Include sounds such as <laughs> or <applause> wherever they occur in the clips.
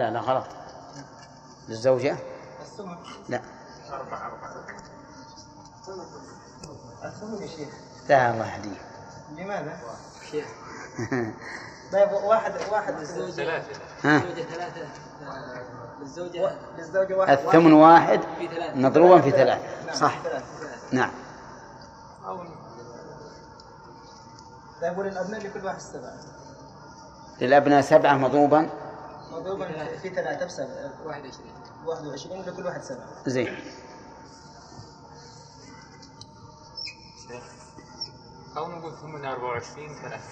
لا لا غلط. للزوجة؟ لا. أربعة أربعة الثمن يا شيخ لا الله يهديك. لماذا؟ شيخ <laughs> طيب واحد واحد الزوجة ثلاثة. ها؟ الزوجة ثلاثة. للزوجة للزوجة واحد. الثمن واحد في ثلاثة. مضروبا في ثلاث نعم، صح. ثلاثة. نعم. أو طيب وللأبناء لكل واحد سبعة. للأبناء سبعة مضروبا مضروبا في- في ثلاثة بسبعة 21 21 لكل واحد سبعة. زين. أو نقول ثمن 24 ثلاثة.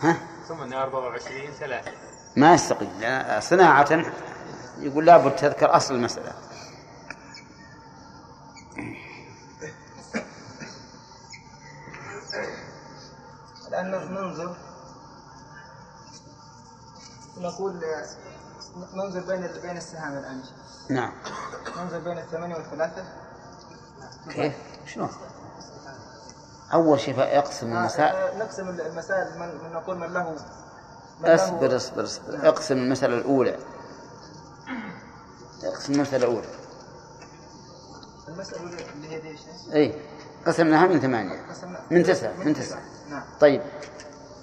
ها؟ ثمن 24 ثلاثة. ما يستقيم صناعة. يقول لابد تذكر أصل المسألة. الآن ننظر. نقول ننظر بين بين السهام الآن نعم. ننظر بين الثمانية والثلاثة. كيف؟ شلون؟ أول شيء يقسم المسائل آه، نقسم المسائل من نقول من له من له- اصبر اصبر اصبر. اقسم المسألة الأولى. اقسم المسألة الأولى. المسألة اللي هي شيء أي قسمناها من قسمنا من تسعة من تسعة. نعم. طيب.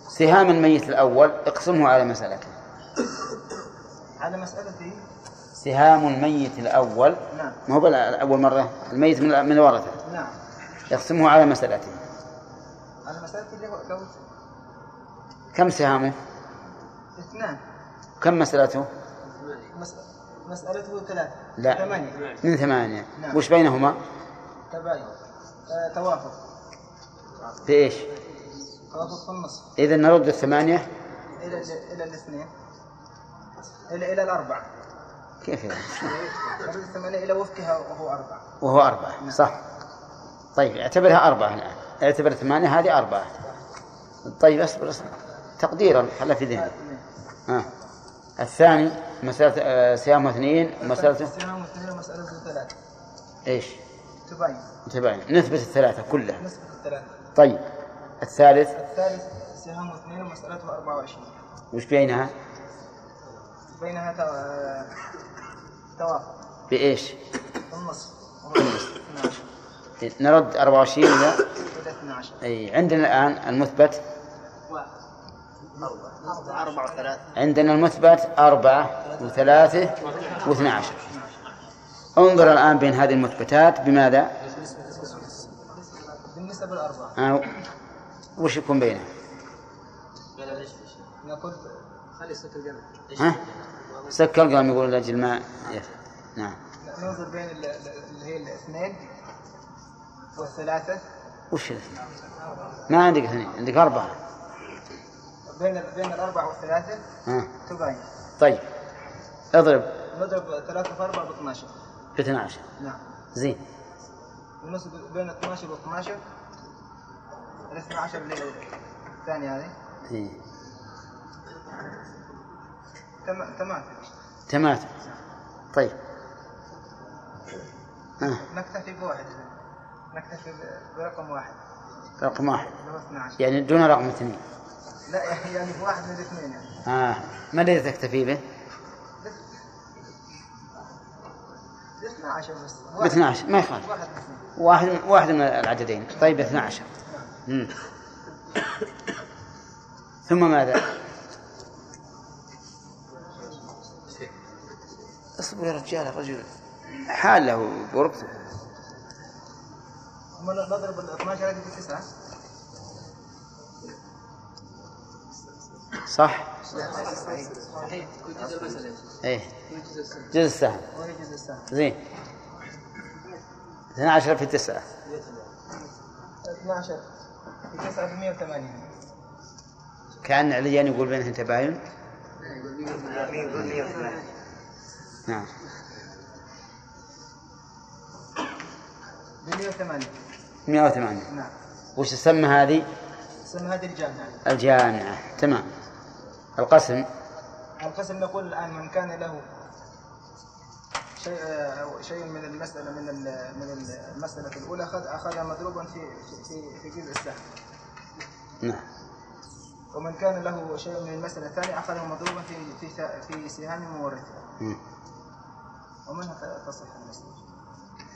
سهام الميت الأول اقسمه على مسألته على مسألة سهام الميت الأول. نعم. ما هو أول مرة؟ الميت من من الورثة. نعم. يقسمه على مسألته على مسألة اللي هو لو كم سهامه؟ اثنان. كم مسألته؟ مس... مسألته ثلاثة. لا. ثمانية. من ثمانية. نعم. وش بينهما؟ تباين. آه توافق. بإيش؟ توافق في النصف. إذا نرد الثمانية. إلى إلى الاثنين. إلى إلى الأربعة كيف يعني؟ نرد الثمانية إلى وفقها وهو أربعة وهو أربعة صح. طيب اعتبرها أربعة الآن. اعتبر ثمانية هذه أربعة طيب اصبر اصبر. تقديرا خلها في ذهنك. ها. الثاني مسألة آه، سهام اثنين مسألته السهام واثنين ومسألته ثلاثة. إيش؟ تباين. تبين نثبت الثلاثة كلها. نسبة الثلاثة. طيب الثالث؟ الثالث سهام واثنين ومسألته 24 وش بينها؟ بينها تو- توافق. بإيش؟ النصف وهو 12 نرد 24 إلى إلى 12 أي عندنا الآن المثبت؟ أربعة وثلاثة عندنا المثبت أربعة وثلاثة واثنى عشر. انظر الآن بين هذه المثبتات بماذا؟ بالنسبة للأربعة آه، وش يكون بينها؟ نقول خلي القلم ها؟ سكر القلم يقول لأجل ما نعم. ننظر بين ال- ال- اللي هي الاثنين والثلاثة. وش الاثنين؟ ما عندك اثنين عندك أربعة. بين بين الأربعة والثلاثة ها. تباين طيب. اضرب. نضرب ثلاثة في أربعة ب 12 ب 12 نعم. زين. ونصب بين 12 و 12 ال 12 اللي هي الثانية هذه. إيه. تم- تمام. تمام. طيب. ها نكتفي بواحد. نكتفي برقم واحد. رقم واحد. اللي هو 12 يعني دون رقم اثنين. لا يعني واحد من الاثنين يعني. آه. ما الذي تكتفي به؟ ب 12 بس. ب 12 ما يخالف. واحد واحد واحد من العددين. طيب 12 مم. ثم ماذا؟ يا رجال الرجل حاله بورقته ثم نضرب ال 12 هذه في 9 صح؟ صحيح كل جزء إيه. السهم وهي جزء السهم. زين. 12 في 9 12 في 9 ب 108 كأن عليان يقول بينهم تباين. يقول 108 نعم. ب 108 108 نعم. وش تسمى هذه؟ اسم هذه الجامعة. الجامعة. تمام. القسم؟ القسم نقول الآن من كان له شيء أو شيء من المسألة من من المسألة الأولى أخذ أخذها مضروبا في في في جزء السهم نعم. ومن كان له شيء من المسألة الثانية أخذه مضروبا في في في سهام مورثه مم. ومنها تصح المسألة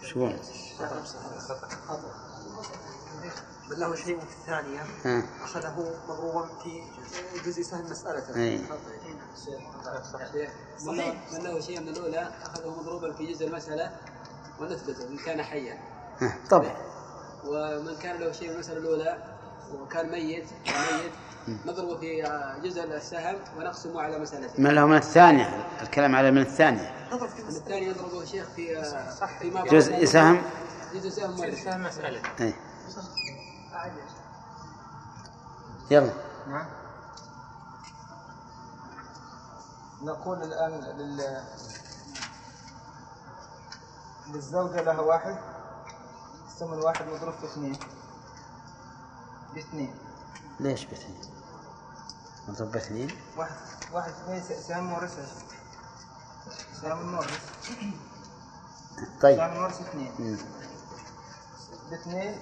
شلون؟ بل له شيء في الثانية. أخذه مضروبا في جزء سهم مسألة. إيه. صحيح. من له شيء من الأولى أخذه مضروبا في جزء المسألة ونثبته إن كان حيا. طبعا ومن كان له شيء من المسألة الأولى وكان ميت ميت نضرب في جزء السهم ونقسمه على مسالته من له من الثانية؟ الكلام على من الثانية. نضرب في مسألة. الثاني يضربه شيخ في فيما بعد جزء سهم جزء سهم سهم مسألة. إيه. يلا. نعم. نقول الآن لل... للزوجة لها واحد ثمن واحد مضروب في اثنين. باثنين ليش باثنين؟ مضروب باثنين؟ واحد واحد اثنين سهم مورثة سهم المورث طيب. سهم المورث اثنين. باثنين.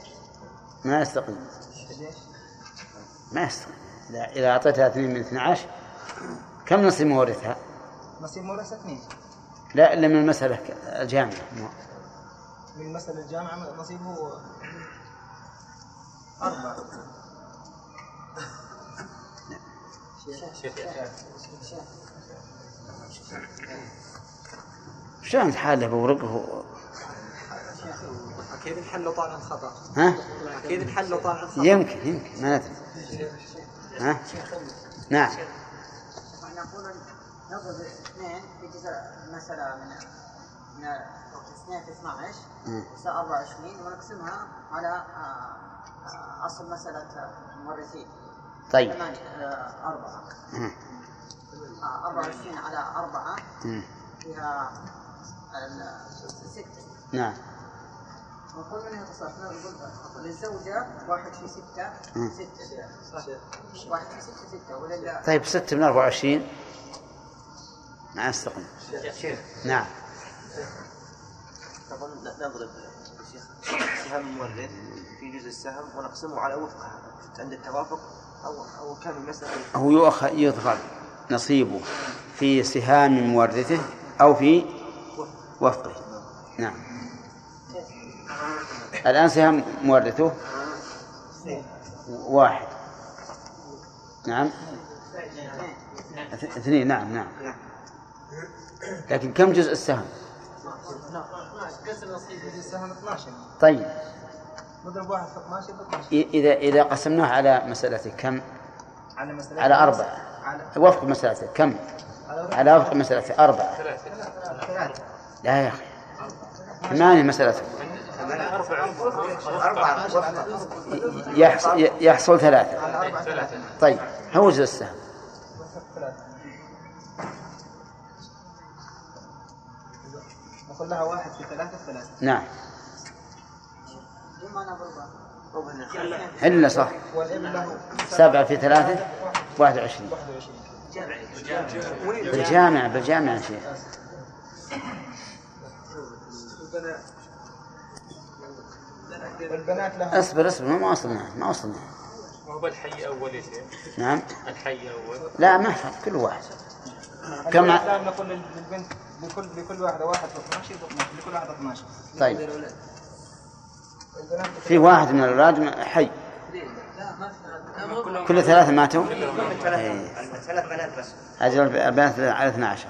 ما يستقيم؟ ما يستقيم. إذا إذا أعطيتها اثنين من 12 كم نصيب مورثها؟ نصيب مورثة اثنين. لا إلا من المسألة الجامعة. من المسألة الجامعة نصيبه أربعة. شلون تحاله بورقه أكيد الحل طالع الخطأ ها؟ أكيد الحل طالع الخطأ يمكن يمكن ما ندري ها؟ نعم نقول نضرب اثنين في جزء مثلا من من اثنين في 12 مم. يساوي 24 ونقسمها على اصل مسألة المورثين طيب ثمانية أربعة مم. آه، 24 على أربعة مم. فيها ال- ستة. نعم. نقول من يتصرف نقول للزوجة واحد في ستة. ستة. واحد في ستة ستة. ولله طيب 6 من 24 ما يستقيم نعم. نضرب سهم المورث في جزء السهم ونقسمه على وفقها عند التوافق أو أو كان المسألة؟ هو يؤخذ يضرب نصيبه في سهام مورثه أو في وفقه. نعم. الآن سهام مورثه واحد. نعم. اث- اثنين. نعم نعم. لكن كم جزء السهم؟ جزء السهم 12 طيب. نضرب واحد في 12 ب 12 إ- إذا إذا قسمناه على مسألته كم؟ على على أربعة. وفق مسألته كم؟ على على وفق مسألته أربعة. ثلاثة لا يا أخي. ثمانية اربعه يحصل, يحصل ثلاثة. طيب هو جزء السهم؟ ثلاثة نقول لها واحد في ثلاثة ثلاثة. نعم. إلا صح. سبعة في ثلاثة واحد وعشرين. 21 بالجامع بالجامع يا شيخ. والبنات لها اصبر اصبر ما وصلنا ما وصلنا ما هو الحي يا شيخ نعم. الحي أول. لا ما كل واحد. كم الآن نقول للبنت لكل لكل واحدة واحد في 12 ب 12 لكل واحدة 12 طيب البنات في واحد من الأولاد حي كل ثلاثة ماتوا؟ إيه. ثلاث بنات بس هذه البنات على 12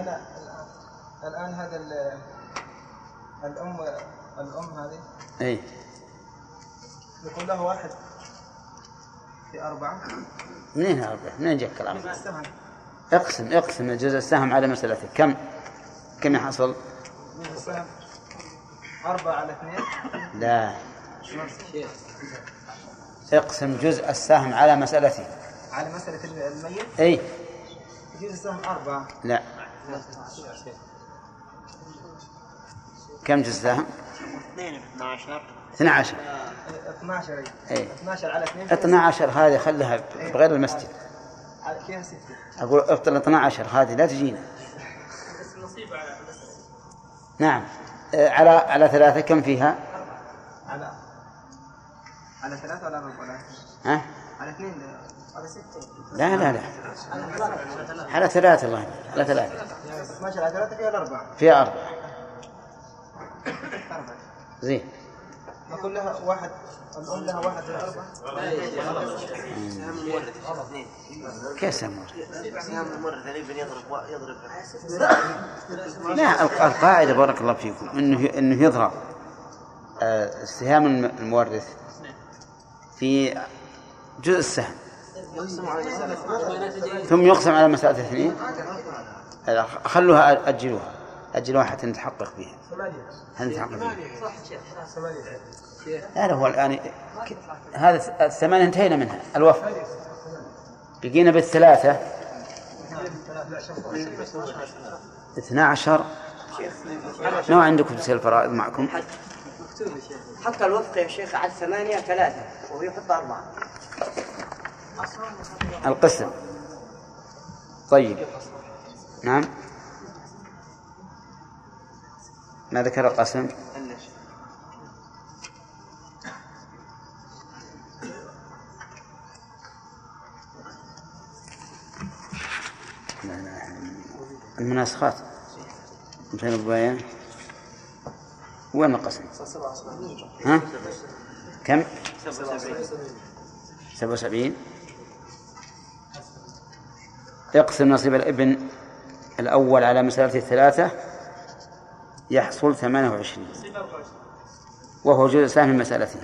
هنا الآن. هذا ال- الأم الأم هذه. إي. يكون له واحد في أربعة. منين هذا منين الكلام السهم. اقسم اقسم الجزء السهم على مسألته كم؟ كم يحصل؟ جزء السهم. أربعة على اثنين. لا. اقسم جزء السهم على مسألته على مسألة الميت؟ إي. جزء السهم أربعة. لا. كم جزء؟ سهم 2 12 12 آه، 12 إيه. 12 على اثنين. 12 هذه خلها بغير المسجد. على- فيها ستة؟ أقول افضل 12 هذه لا تجينا. نعم. آه، على على ثلاثة كم فيها؟ على على ثلاثة ولا أربعة؟ ولا ها؟ على اثنين. على لا لا لا. على ثلاثة الله. على ثلاثة. 12 على ثلاثة فيها الأربعة. فيها أربعة. أربعة. زين. نقول لها واحد الأم لها واحد من أربعة سهم كيف سهم المورد اللي ابن يضرب يضرب لا الق- القاعدة بارك الله فيكم إنه إنه يضرب آه، الم- المورث في جزء السهم. ثم يقسم على مسألة اثنين. خلوها أجلوها. أجلوها حتى نتحقق بها. حتى نتحقق بها. لا لا هو الآن هذا الثمانية انتهينا منها. الوفق بقينا بالثلاثة. اثنا عشر ما عندكم تسير الفرائض معكم؟ حتى الوفق يا شيخ على الثمانية ثلاثة وهو يحط أربعة. القسم طيب نعم ما ذكر القسم. المناسخات مثل البيان وين القسم؟ ها؟ كم؟ 77 اقسم نصيب الابن الأول على مسألة الثلاثة يحصل 28 وهو جزء سهم من مسألته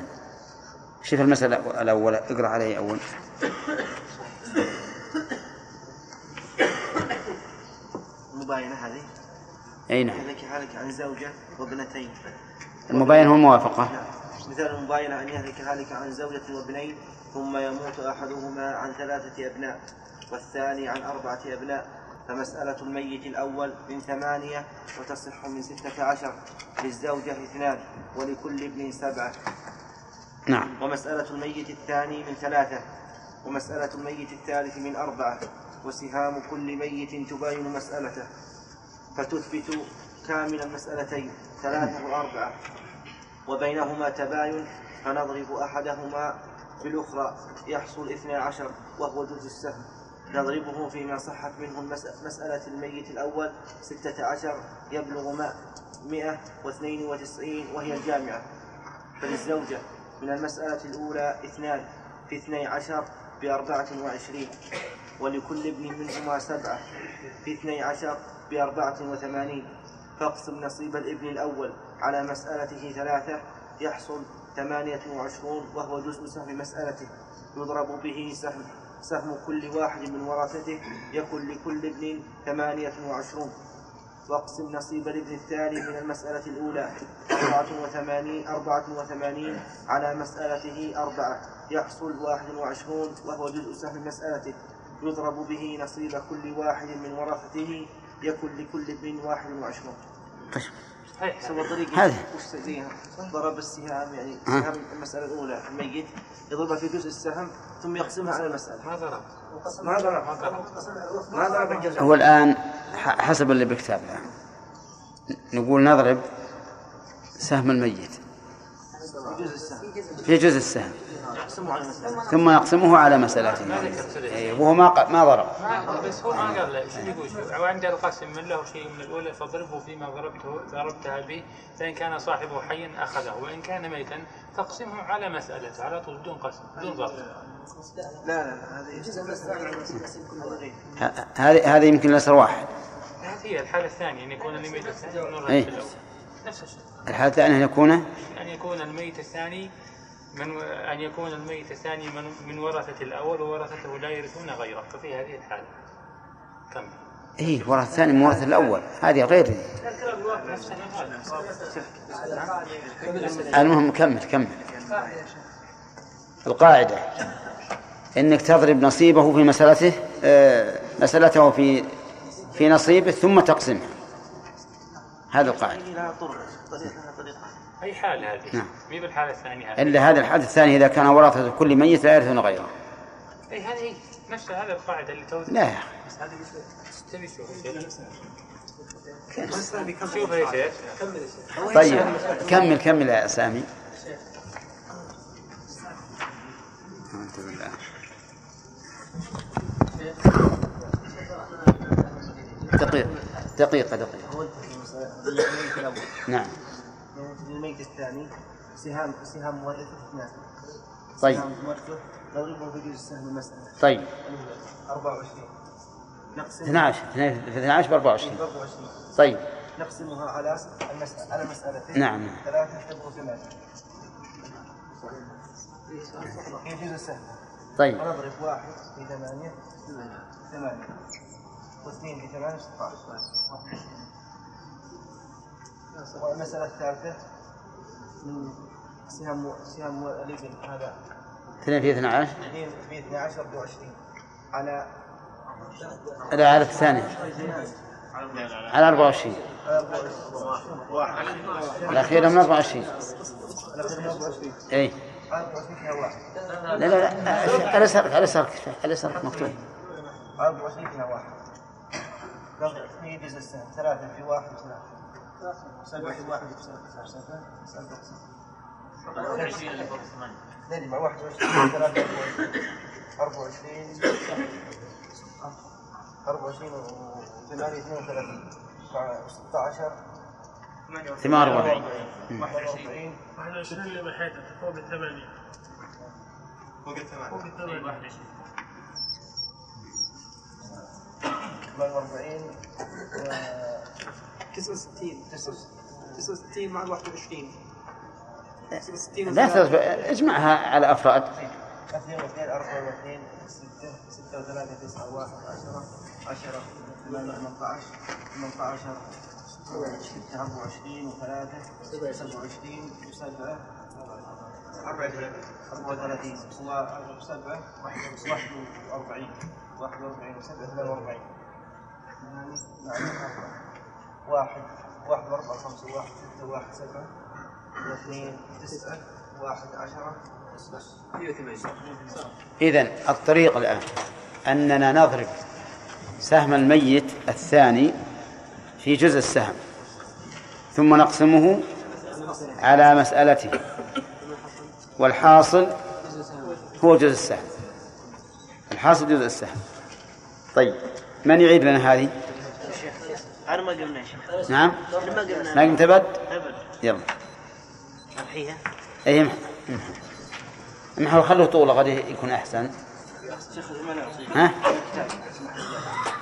شوف المسألة الأولى اقرأ عليه أول. المباينة هذه؟ أي نعم. يهلك هالك عن زوجة وابنتين. المبين هو الموافقة نعم. مثال المباينة أن يهلك هالك عن زوجة وابنين ثم يموت أحدهما عن ثلاثة أبناء. والثاني عن أربعة أبناء فمسألة الميت الأول من ثمانية وتصح من ستة عشر للزوجة اثنان ولكل ابن سبعة. نعم. ومسألة الميت الثاني من ثلاثة ومسألة الميت الثالث من أربعة وسهام كل ميت تباين مسألته. فتثبت كامل المسألتين ثلاثة وأربعة. وبينهما تباين فنضرب أحدهما بالأخرى يحصل اثنا عشر وهو جزء السهم. نضربه فيما صحت منه مسألة الميت الأول ستة عشر يبلغ ما- مئة واثنين وتسعين وهي الجامعة. فللزوجة من المسألة الأولى اثنان في اثني عشر بأربعة وعشرين ولكل ابن منهما سبعة في اثني عشر بأربعة وثمانين. فاقسم نصيب الابن الأول على مسألته ثلاثة يحصل ثمانية وعشرون وهو جزء سهم مسألته يضرب به سهم. سهم كل واحد من ورثته يكن لكل ابن ثمانية وعشرون. واقسم نصيب الابن الثاني من المسألة الأولى أربعة وثمانين أربعة وثمانين على مسألته أربعة. يحصل واحد وعشرون وهو جزء سهم مسألته. يضرب به نصيب كل واحد من ورثته يكن لكل ابن واحد وعشرون. طيب. صحيح هذا. ضرب السهام يعني ها. سهم المسألة الأولى الميت. يضربها في جزء السهم ثم يقسمها على المسألة. ما ضرب ما ضرب ما ضرب هو الآن ح- حسب اللي بكتاب الآن نقول نضرب سهم الميت. في جزء السهم. في جزء السهم. يقسمه على المسألة ثم يقسمه على مسألته إيه، وهو ما ق- ما ضرب. ما بس هو ما قال له شو يقول؟ وعند القسم من له شيء من الأولى فاضربه فيما ضربته ضربتها به فإن كان صاحبه حيا أخذه وإن كان ميتا فاقسمه على مسألته على طول بدون قسم بدون ضرب. لا لا لا هذه هذه. هذه يمكن الأسر واحد. هذه هي الحالة الثانية أن يكون الميت الثاني إيه. نفس الشيء. الحالة الثانية أن يكون أن يكون الميت الثاني من أن يكون الميت الثاني من من ورثة الأول وورثته لا يرثون غيره. ففي هذه الحالة. كم؟ إيه ورث الثاني من ورث الأول. هذه غير. المهم كمل كمل. القاعدة. إنك تضرب نصيبه في مسألته آه، مسألته في في نصيبه ثم تقسمه. هذا القاعدة. هذه أي حالة هذه؟ نعم. مي بالحالة الثانية هذه؟ إلا هذا الحادث الثاني إذا كان ورثة كل ميت لا يرثون غيره. أي هذه هي. نفس هذا القاعدة اللي تو لا. يا أخي بس هذه تبي شوف يا شيخ. طيب كمل كمل يا سامي. دقيقة دقيقة. دقيقة نعم. الميت الثاني سهام سهام مورثة اثنان طيب. سهام مورثة نضربه في جزء السهم المسألة. طيب. 24 نقسم 12 اثنين- في 12 ب 24 24 طيب. نقسمها على المسألة على مسألتين. نعم. ثلاثة تبقوا ثمانية هي جزء سهل. طيب. ونضرب واحد في ثمانية ثمانية. واثنين في ثمانية 16 والمسألة الثالثة من سهم سهم هذا. 2 في 12 اثنين في 12 24 على لا على الثانية على 24 واحد الأخيرة من 24 الأخير من 24 أي 24 فيها واحد لا لا لا على يسارك على يسارك مكتوب 24 فيها واحد. في جزء ثلاثة في واحد ثلاثة سبعة في واحد في سبعة سبعة سبعة نجمع 21 ثلاثة 24 24 و 8 32 16 48 41 21 اللي محيطك فوق الثمانية فوق الثمانية فوق الثمانية 48 69 69 مع 21 69 لا اجمعها على أفراد. اثنين واثنين أربعة واثنين ستة ستة وثلاثة تسعة واحد عشرة عشرة ثمانية ثمانية عشر ثمانية عشر ستة أربعة وعشرين وثلاثة سبعة وعشرين وسبعة أربعة وثلاثين. وسبعة واحد واحد وأربعة خمسة واحد ستة واحد سبعة واثنين تسعة واحد عشرة إذن الطريق الآن. أننا نضرب سهم الميت الثاني في جزء السهم. ثم نقسمه على مسألته. والحاصل هو جزء السهم. الحاصل جزء السهم. طيب من يعيد لنا هذه؟ أنا ما قلنا شيء نعم. ما قلنا. ما قمت أبد؟ أبد يلا. أمحيها. أي امح امح وخلوه طوله غد يكون أحسن. ها؟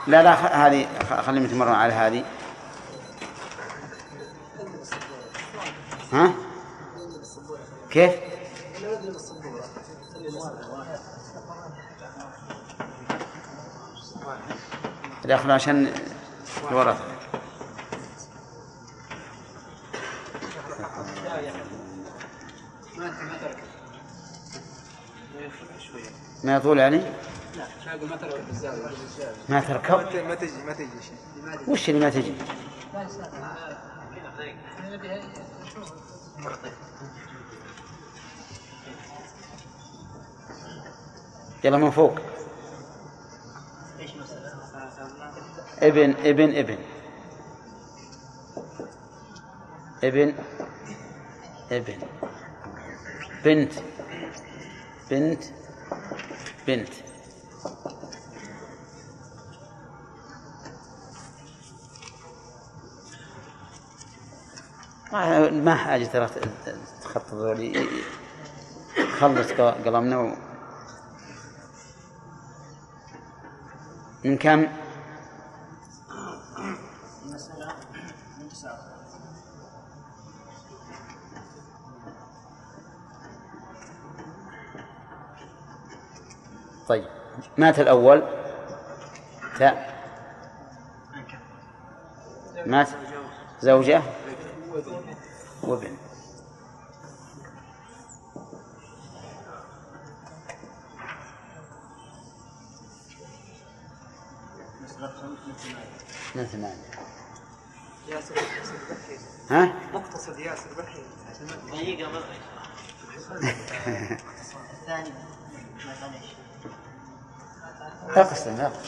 لا لا هذه خ- خليهم يتمرن على هذه. ها؟ كيف؟ الأخر عشان الورقة ما يطول يعني؟ ما تركب؟ ما تجي ما تجي شيء. وش اللي ما تجي؟ يلا من فوق. ابن ابن ابن. ابن ابن. بنت. بنت. بنت ما حاجة ترى تخطط ذولي خلص قلمنا. من كم؟ مات الأول. تاء مات زوجة وابن.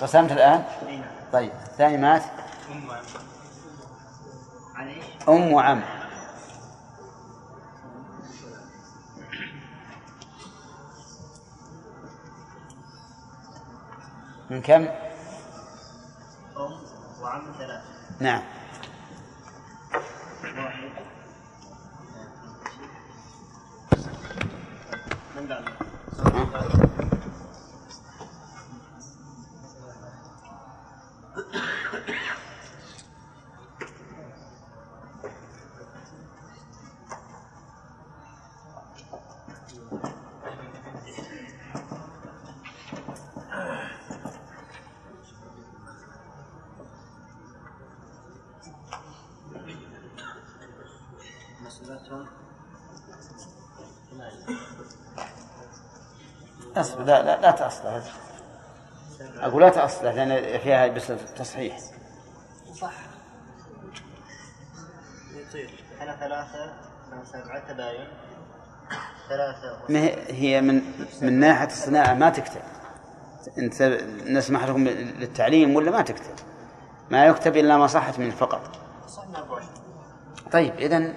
قسمت الآن؟ طيب الثاني مات؟ أم وعم. من كم؟ أم وعم ثلاثة. نعم. واحد. من بعد لا لا لا تأصله. أقول لا تأصله لأن فيها بس تصحيح. صح. يطير. أنا ثلاثة من سبعة تباين. ثلاثة. ما هي- من من ناحية الصناعة ما تكتب. أنت نسمح لكم للتعليم ولا ما تكتب؟ ما يكتب إلا ما صحت منه فقط. صحنا 24 طيب إذا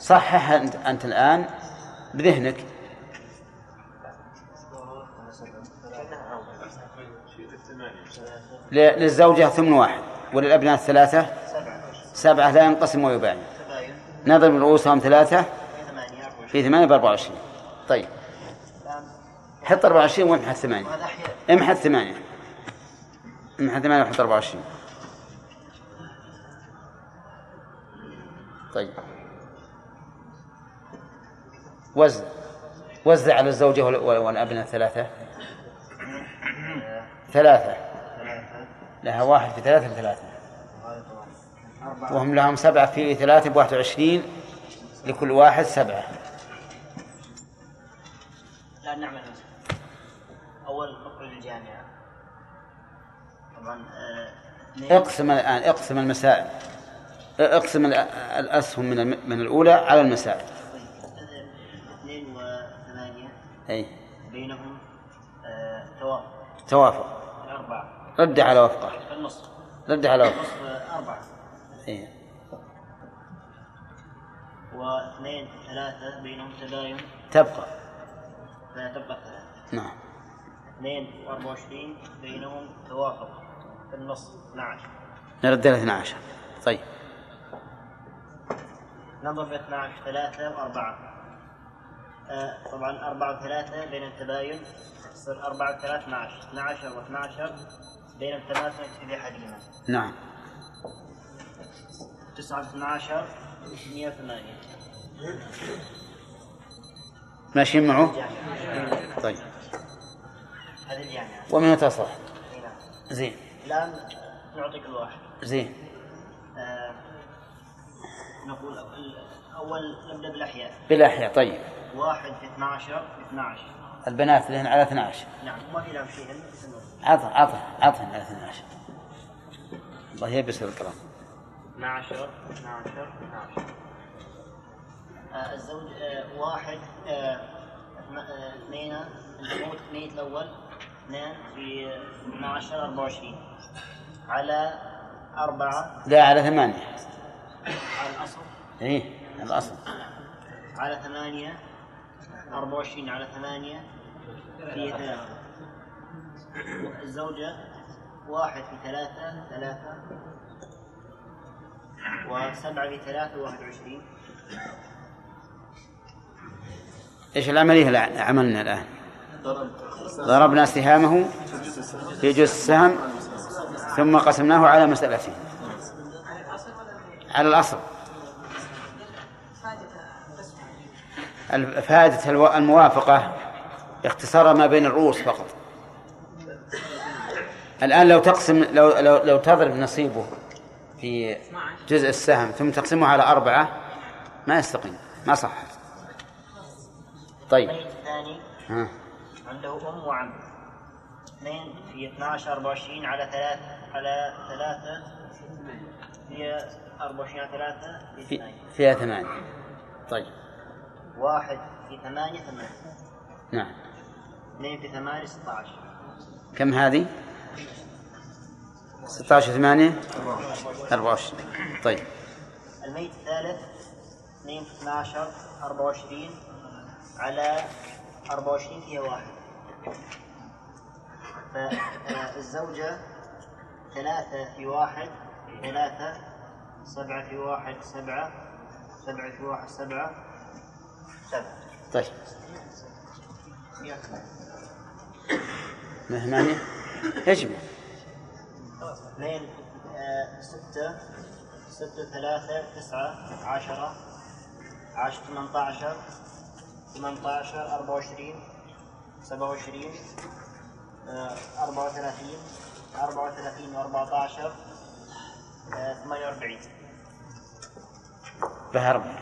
صحح أنت الآن بذهنك. للزوجة ثمن واحد وللأبناء الثلاثة سبعة لا ينقسم ويباين نضرب رؤوسهم ثلاثة ثمانية في ثمانية بأربعة وعشرين. طيب. حط أربعة وعشرين وامحى الثمانية. وهذا أحياء امحى الثمانية. امحى ثمانية وحط أربعة وعشرين. طيب. وزع وزع على الزوجة وال- وال- والأبناء ثلاثة. ثلاثة. لها واحد في ثلاثة في ثلاثة. وهذا أربعة وهم لهم سبعة في ثلاثة بواحد وعشرين لكل واحد سبعة. لا نعمل أول نخرج الجامعة. طبعا آه، اقسم الآن اقسم المسائل. اقسم ال- الأسهم من من الأولى على المسائل. اثنين وثمانية. أي. بينهم آه، توافق. توافق. رد على وفقه. النصف رد على وفقه. أربعة. أي. واثنين ثلاثة بينهم تباين تبقى. فتبقى ثلاثة. نعم. اثنين وأربعة وعشرين بينهم توافق. في النص 12 نرد إلى 12 طيب. نضرب 12 ثلاثة وأربعة. آه طبعا أربعة وثلاثة بين التباين يصير أربعة وثلاثة 12 12 و12 بين التماثل في أحدهما نعم. تسعة 12 108 ماشيين معه؟ جامعة طيب. هذه الجامعة. ومن تصح هنا زين. الآن نعطي كل واحد زين. آه نقول أول, أول نبدأ بالأحياء. بالأحياء طيب. واحد في 12 في 12 البنات لهن على 12 نعم ما في لهم شيء. عطه عطه عطهن على 12 الله يبس القلم 12 12 12 آه الزوج آه واحد آه آه، اثنين الموت ميت الأول اثنين في 12 24 على أربعة. لا على ثمانية. على الأصل؟ إيه الأصل. على ثمانية 24 على ثمانية في ثلاثة الزوجة واحد في ثلاثة ثلاثة. وسبعة في ثلاثة واحد وعشرين. إيش العملية اللي عملنا الآن؟ ضربنا سهامه في جزء السهم ثم قسمناه على مسألتين. على الأصل. فائدة الموافقة اختصار ما بين الرؤوس فقط. الآن لو تقسم لو لو, لو تضرب نصيبه في جزء السهم ثم تقسمه على أربعة ما يستقيم ما صح. طيب. الثاني ها. عنده أم وعم. اثنين في 12 24 على ثلاثة على ثلاثة هي 24 على ثلاثة في فيها ثمانية طيب. واحد في ثمانية ثمانية. نعم. اثنين في ثمانية 16 كم هذه؟ 16 8 24 طيب. الميت الثالث 2 في 12 24 على 24 فيها واحد. فالزوجة ثلاثة في واحد ثلاثة سبعة في واحد سبعة سبعة في واحد سبعة سبعة. طيب. ما يجب اثنين آه، ستة ستة ثلاثة تسعة عشرة عشرة ثمانية عشر ثمانية عشر أربعة وعشرين سبعة وعشرين آه، أربعة وثلاثين أربعة وثلاثين وأربعة عشر آه، ثمانية وأربعين. بها أربعة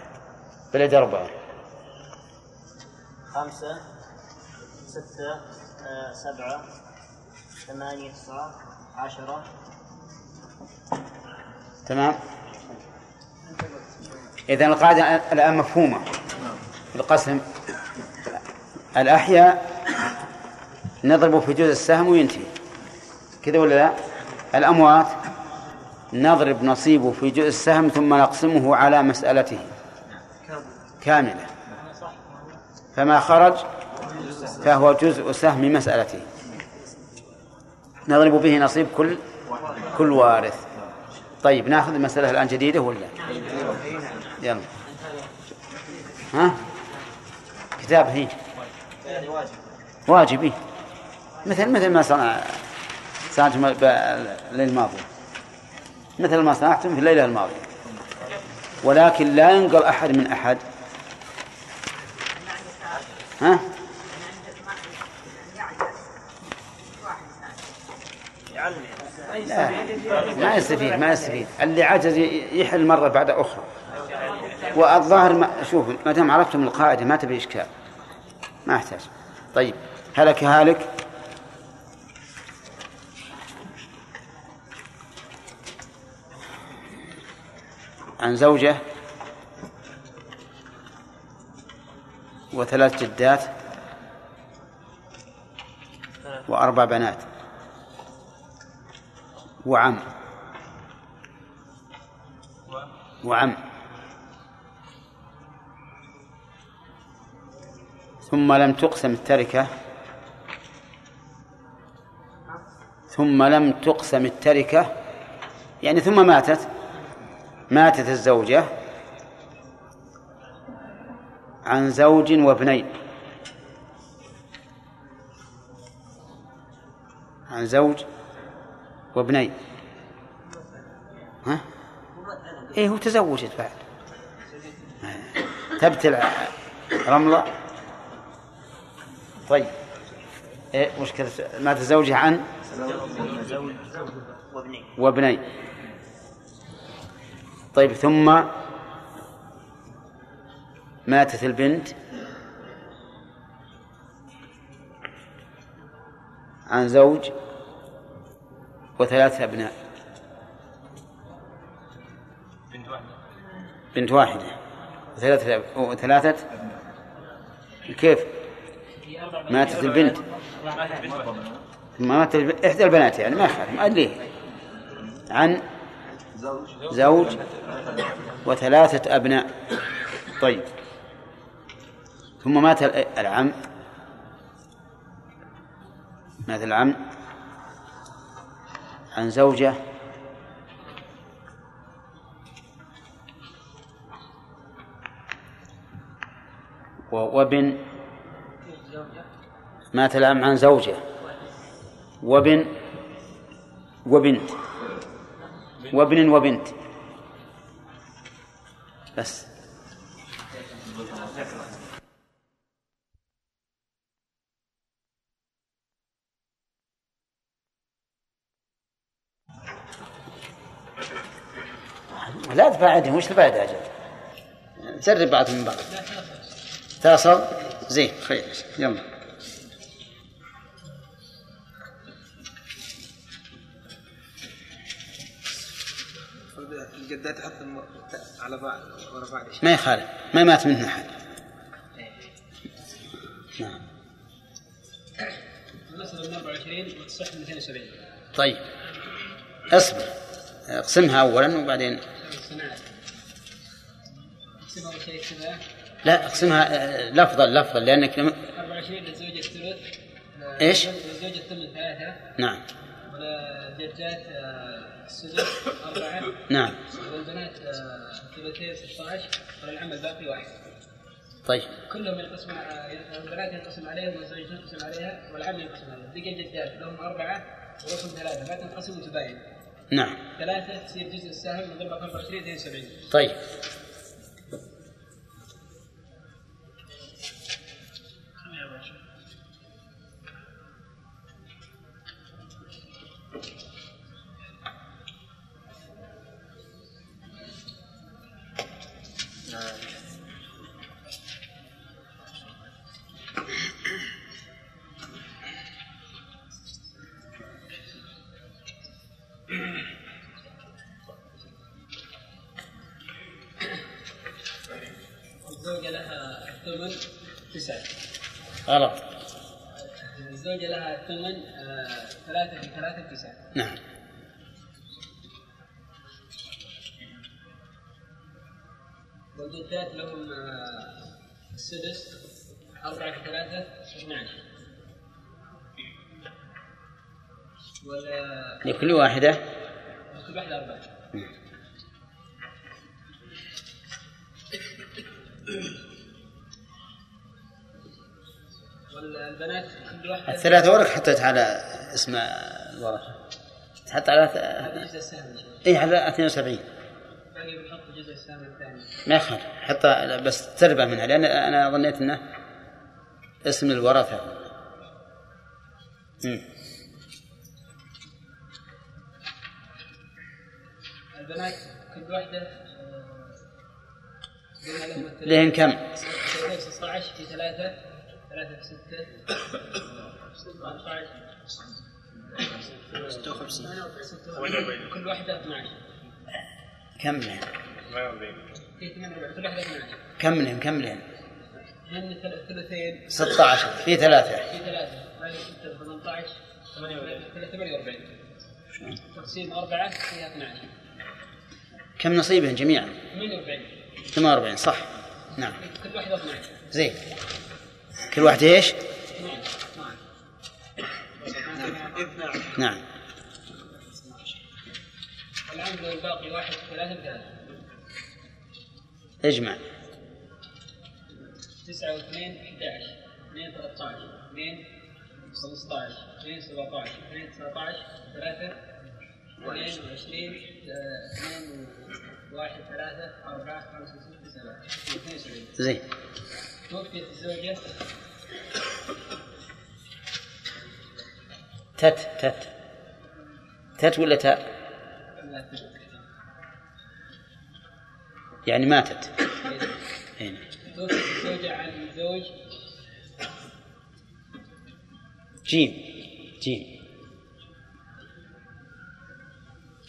بلد أربعة. خمسة ستة سبعة ثمانية تسعة عشرة؟ تمام. إذا القاعدة الآن مفهومة. القسم الأحياء نضرب في جزء السهم وينتهي. كذا ولا لا؟ الأموات نضرب نصيبه في جزء السهم ثم نقسمه على مسألته. كاملة. فما خرج؟ فهو جزء سهم مسألته. نضرب به نصيب كل كل وارث. طيب ناخذ المسألة الآن جديدة ولا؟ يلا. ها؟ كتاب هي. واجب. واجبي مثل مثل ما صنع صنعتم الليلة الماضية مثل ما صنعتم في الليلة الماضية. ولكن لا ينقل أحد من أحد. ها لا ما يستفيد ما يستفيد. اللي عجز يحل مرة بعد أخرى. والظاهر ما شوف ما دام عرفتم القاعدة ما تبي إشكال. ما يحتاج طيب هلك هالك. عن زوجة. وثلاث جدات. وأربع بنات. وعم. وعم. ثم لم تقسم التركة. ثم لم تقسم التركة. يعني ثم ماتت. ماتت الزوجة عن زوج وابنين. عن زوج وابنين. إيه هو تزوجت بعد. تبتلع رملة؟ طيب. إيه مشكلة مات زوجها عن؟ وابنين طيب ثم ماتت البنت عن زوج وثلاثة أبناء. بنت واحدة. وثلاثة وثلاثة كيف؟ ماتت البنت. ثم ماتت إحدى البنات يعني ما يخالف. ما أدري. عن زوج وثلاثة أبناء. طيب. ثم مات ال- العم. مات العم. عن زوجة وابن مات العم عن زوجة. وابن وبنت. وابن وبنت. بس. لا تبعدهم وش تبعد أجل جرب بعض من بعض. تصل زين خير. يلا. الجدات تحط على بعض ورا بعض. ما يخالف ما مات منه أحد نعم. المسألة من 24 وتصح 270 طيب. اصبر. اقسمها أولا وبعدين. شيء كذا. لا اقسمها آه، لفظا لفظا لأنك لم... 24 للزوجة الثلث. إيش؟ الزوجة الثمن ثلاثة. نعم. والجدات آه، السدس أربعة. نعم. والبنات آه، الثلثين 16 وللعم الباقي واحد. طيب. كلهم ينقسم آه، البنات ينقسم عليهم والزوجة تنقسم عليها والعم ينقسم عليها. بقي الجدات لهم أربعة ولكم ثلاثة. ما تنقسم وتباين نعم. ثلاثة تصير جزء السهم نضربها 25 72 طيب. كل واحدة والبنات كل واحدة الثلاثة ورق حطيت على اسم الورقة تحط على. اي على 72 باقي بنحط جزء السهم الثاني ما يخالف حط بس تربع منها لأن أنا ظنيت إنه اسم الورثة مم. البنات كل واحدة آه،. لين كم؟ 16 في ثلاثة ثلاثة في ستة 56 كل واحدة 12 كم لين؟ في 48 كل واحدة 12 كم لين؟ كم لين؟ هن ثل- ثلثين. 16 في ثلاثة. في ثلاثة. هاي 6 18 48 تقسيم أربعة فيها 12 كم نصيبهم جميعا؟ 48 48 صح. نعم. كل واحدة 12 زين. كل واحدة إيش؟ 12 نعم العمد والباقي واحد ثلاثة بثلاثة اجمع. تسعة واثنين 11 اثنين 13 اثنين 15 اثنين 17 اثنين 19 ثلاثة. زين. توفيت الزوجة تت تت. تت ولا تاء؟ يعني ماتت هنا توفيت الزوجة عن الزوج جيم. جيم.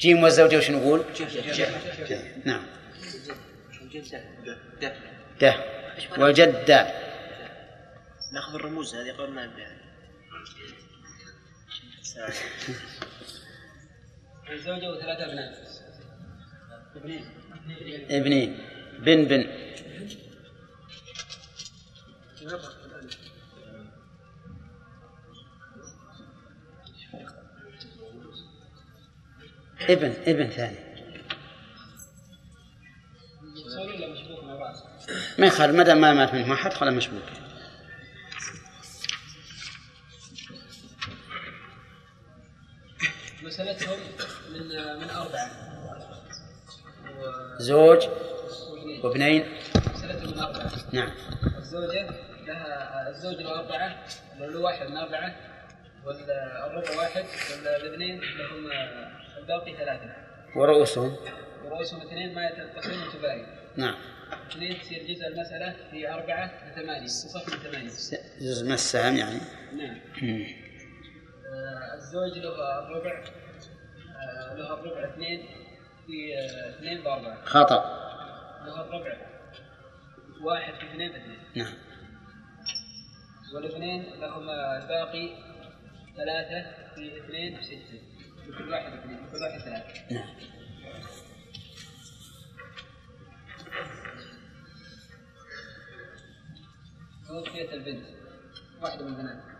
جيم والزوجة وش نقول؟ نعم. ده. والجد دال ناخذ الرموز هذه قبل ما نبدا الزوجة وثلاثة أبناء. ابنين. بن بن. ابن ابن ثاني؟ ما يخالف ما دام ما مات منهم أحد خلا مشبوك. مسألتهم من من أربعة زوج وابنين. مسألتهم من أربعة نعم. الزوجة لها الزوج له أربعة له واحد من أربعة والربع واحد والاثنين لهم الباقي ثلاثة. ورؤوسهم. ورؤوسهم اثنين ما يتصلون تباين نعم. اثنين تصير جزء المسألة في أربعة لثمانية تصف من ثمانية. جزء من السهم يعني. نعم. آه، الزوج له الربع آه، له الربع اثنين في آه، اثنين بأربعة. خطأ. له الربع واحد في اثنين باثنين. نعم. والاثنين لهم الباقي ثلاثة في اثنين في ستة لكل واحد واحد ثلاثة. نعم. توفيت البنت واحدة من بناتها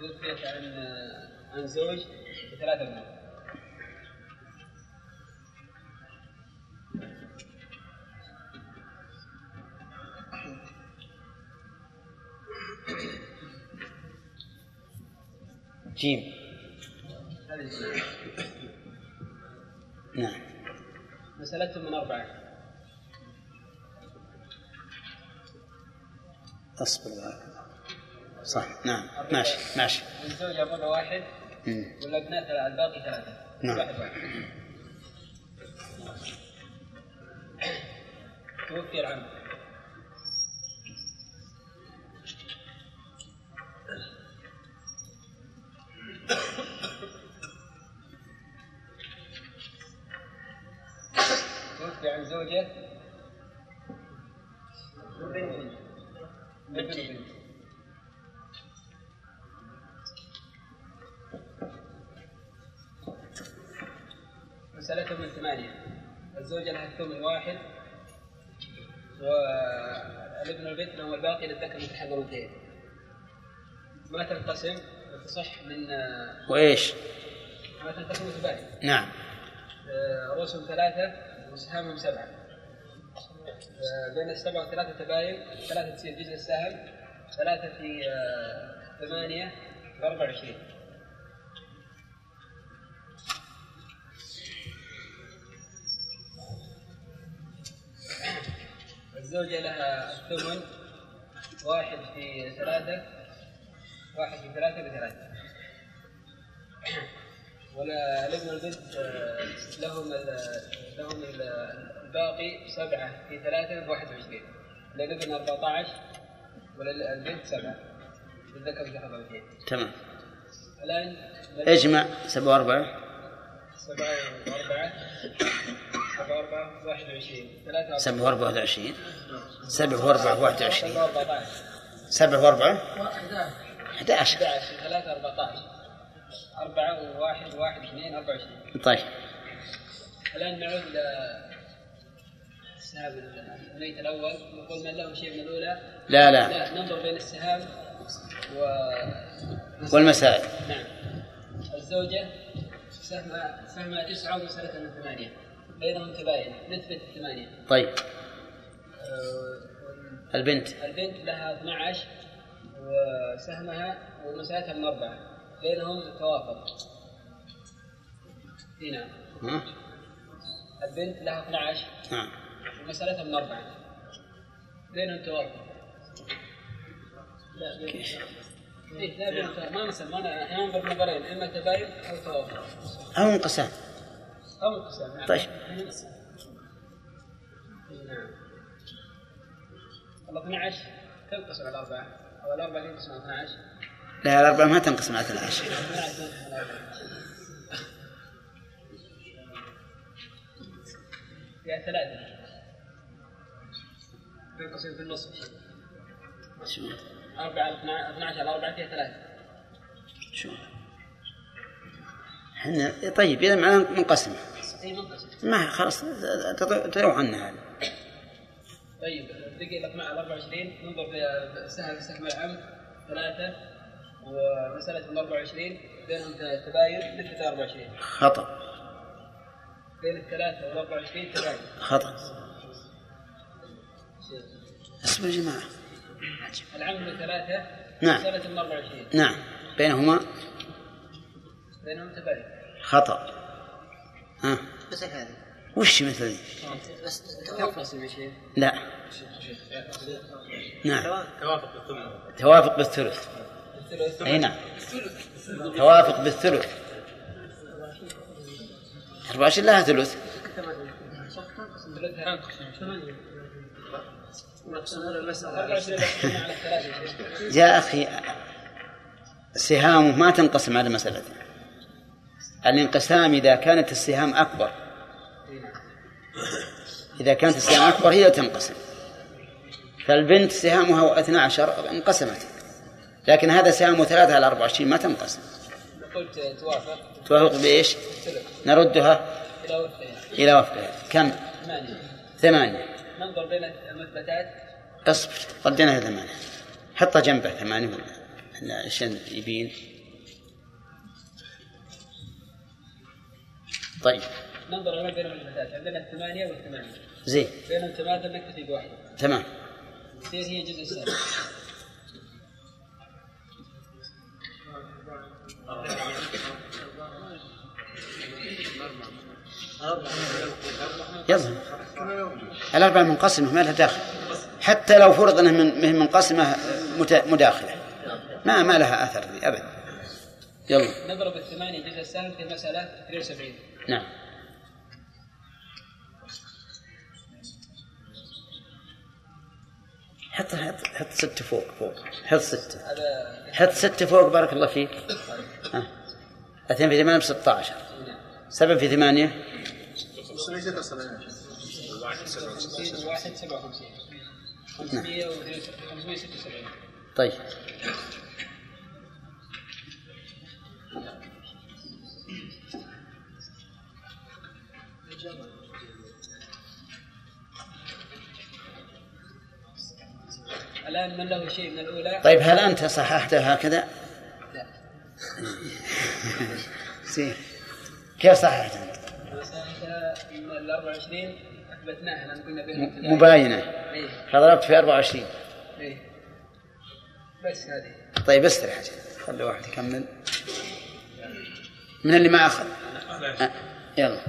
توفيت عن عن زوج بثلاثة بنات. جيم. نعم. مسألتهم من أربعة. أصبر صح. نعم. ماشي. ماشي. الزوج أبوه واحد. والأبناء ثلاثة؟ الباقي ثلاثة. نعم. واحد واحد. توفي العم. مسألته من ثمانية. الزوجة لها الثمن واحد والابن والبنت لهم الباقي للذكر الأنثيين. ما تنقسم؟ تصح من وإيش؟ ما تنقسم متباين نعم. آه، رؤوسهم ثلاثة وسهامهم سبعة. آه، بين السبعة والثلاثة تباين ثلاثة تصير جزء السهم ثلاثة في آه، ثمانية في 24 الزوجة لها الثمن واحد في ثلاثة واحد في ثلاثة بثلاثة ولا الابن والبنت آه، لهم لهم ال- الباقي سبعة في ثلاثة ب 21 للابن 14 وللبنت سبعة. للذكر مثل حظ الأنثيين تمام. الآن اجمع سبعة وأربعة. سبعة وأربعة. سبعة وأربعة 21 ثلاثة سبعة وأربعة واحد وعشرين سبعة وأربعة واحد وعشرين. سبعة وأربعة أحد عشر 11 ثلاثة 14 أربعة وواحد واحد اثنين 24 طيب. الآن نعود السهام الميت الأول نقول من له شيء من الأولى لا لا. لا ننظر بين السهام و والمسائل. نعم. الزوجة سهمها سهمها تسعة ومسألة من ثمانية. بينهم تباين نثبت الثمانية. طيب. آه، البنت. البنت لها 12 وسهمها ومسألتها من أربعة بينهم توافق. إي نعم. ها؟ البنت لها 12 نعم ومسألتها من أربعة بينهم توافق. لا بين إيه لا بين توافق. ما مثلا ما ننظر نظرين إما تباين أو توافق. أو انقسام. نعم طيب. ال 12 تنقسم على أربعة أو الأربعة تنقسم على 12 لا الأربعة ما تنقسم على 12 فيها ثلاثة. تنقسم في النصف؟ شو؟ أربعة 12 على أربعة فيها ثلاثة. شو؟ إحنا طيب إذا معناه منقسم أي منقسم. ما خلاص تروح عنها هذا. طيب بقي لك مع ال 24 ننظر في سهم سهم العم ثلاثة ومسألة ال 24 بينهم تباين مثل 24 خطأ. بين الثلاثة وال 24 تباين. خطأ. اصبر يا جماعة. العم من ثلاثة نعم. مسألة ال 24 نعم. بينهما؟ بينهم تباين. خطأ. ها؟ مثل هذه. وش مثل ذي؟ لا. نعم. توافق بالثمن توافق بالثلث. الثلث أي نعم. توافق بالثلث. 24 لها ثلث. ثلثها نقسمون المسألة 24 نقسمون على الثلاثة يا أخي سهامه ما تنقسم على مسألته الانقسام إذا كانت السهام أكبر. إذا كانت السهام أكبر هي تنقسم. فالبنت سهامها 12 انقسمت. لكن هذا سهامه 3 على 24 ما تنقسم. قلت توافق. توافق بإيش؟ نردها إلى وفقها. إلى وفقها. كم؟ ثمانية. ثمانية. ننظر بين المثبتات؟ اصبر ردينا ثمانية. حطها جنبه ثمانية عشان يبين. طيب. ننظر ما بين المثلثات عندنا الثمانية والثمانية. زين. بينهم تماثل نكتفي بواحدة تمام. هي جزء السالب يلا. الأربعة منقسمة ما لها داخل. حتى لو فرض أنها من من منقسمة مداخلة. ما ما لها أثر أبدا. يلا. نضرب الثمانية جزء السالب في المسألة 72 نعم. حط حط حط ستة فوق فوق. حط ستة حط ستة فوق بارك الله فيك. ها. اثنين في ثمانية بستة عشر سبعة في ثمانية. وسبعين طيب. الآن من له شيء من الأولى؟ طيب هل أنت صححتها هكذا؟ لا. زين كيف صححت أنت؟ ال 24 أثبتناها لأن قلنا بينهم تداخل. مباينة. إيه. فضربت في 24 إيه. بس هذه. طيب استرح. خلي واحد يكمل. من اللي ما أخذ؟ أه. يلا.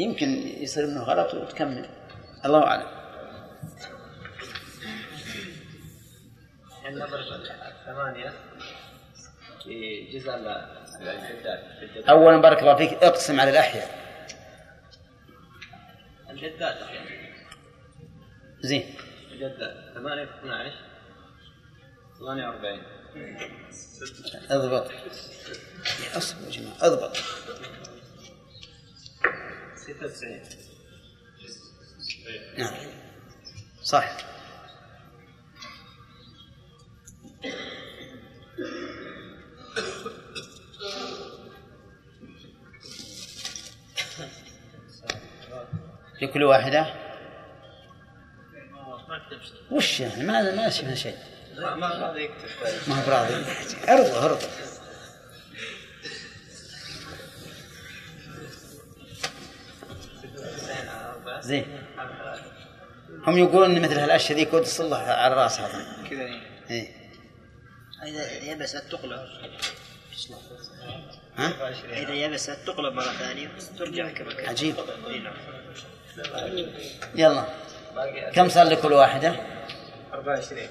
يمكن يصير منه غلط وتكمل. الله أعلم. نضرب الثمانية في جزء أولا بارك الله فيك اقسم على الأحياء. الجدات يعني زين. الجدات 8 في 12 48 أضبط. أصبر يا جماعة أضبط. 96 نعم. صح. في كل واحدة؟ وش يعني؟ ما ما شفنا شيء. ما ما راضي يكتب ما هو براضي. ارضى ارضى زين. هم يقولون إن مثل هالأشياء ذي كود تصلح على الراس هذا. كذا يعني. إيه. إذا يبست تقلب ها؟ إذا يبست تقلب مرة ثانية ترجع كما كانت عجيب. نعم. يلا. كم صار لكل واحدة؟ 24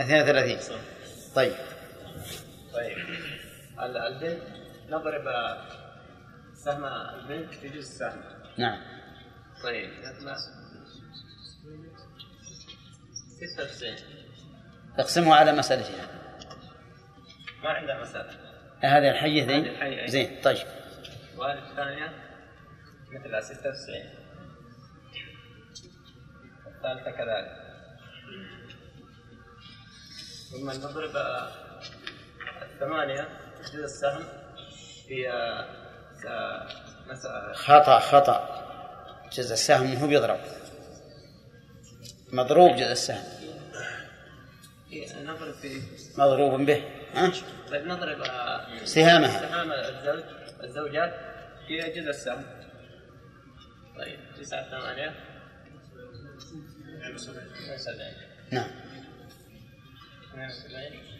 32 طيب. طيب. ال- البنت نضرب سهم البنت في جزء السهم. نعم. طيب. نتنا 96 اقسموا على مسألتها ما عندها مسألة. هذه الحية ذي الحية،. زين طيب. وهذه الثانية مثلها 96 الثالثة كذلك. ثم نضرب آه، الثمانية جزء السهم في مسألة خطأ خطأ. جزء السهم هو بيضرب. مضروب جزء السهم. نضرب في مضروب به ها؟ طيب نضرب آه، سهامها. سهام الزوج الزوجات في جزء السهم. طيب تسعة ثمانية. سبعين نعم. 72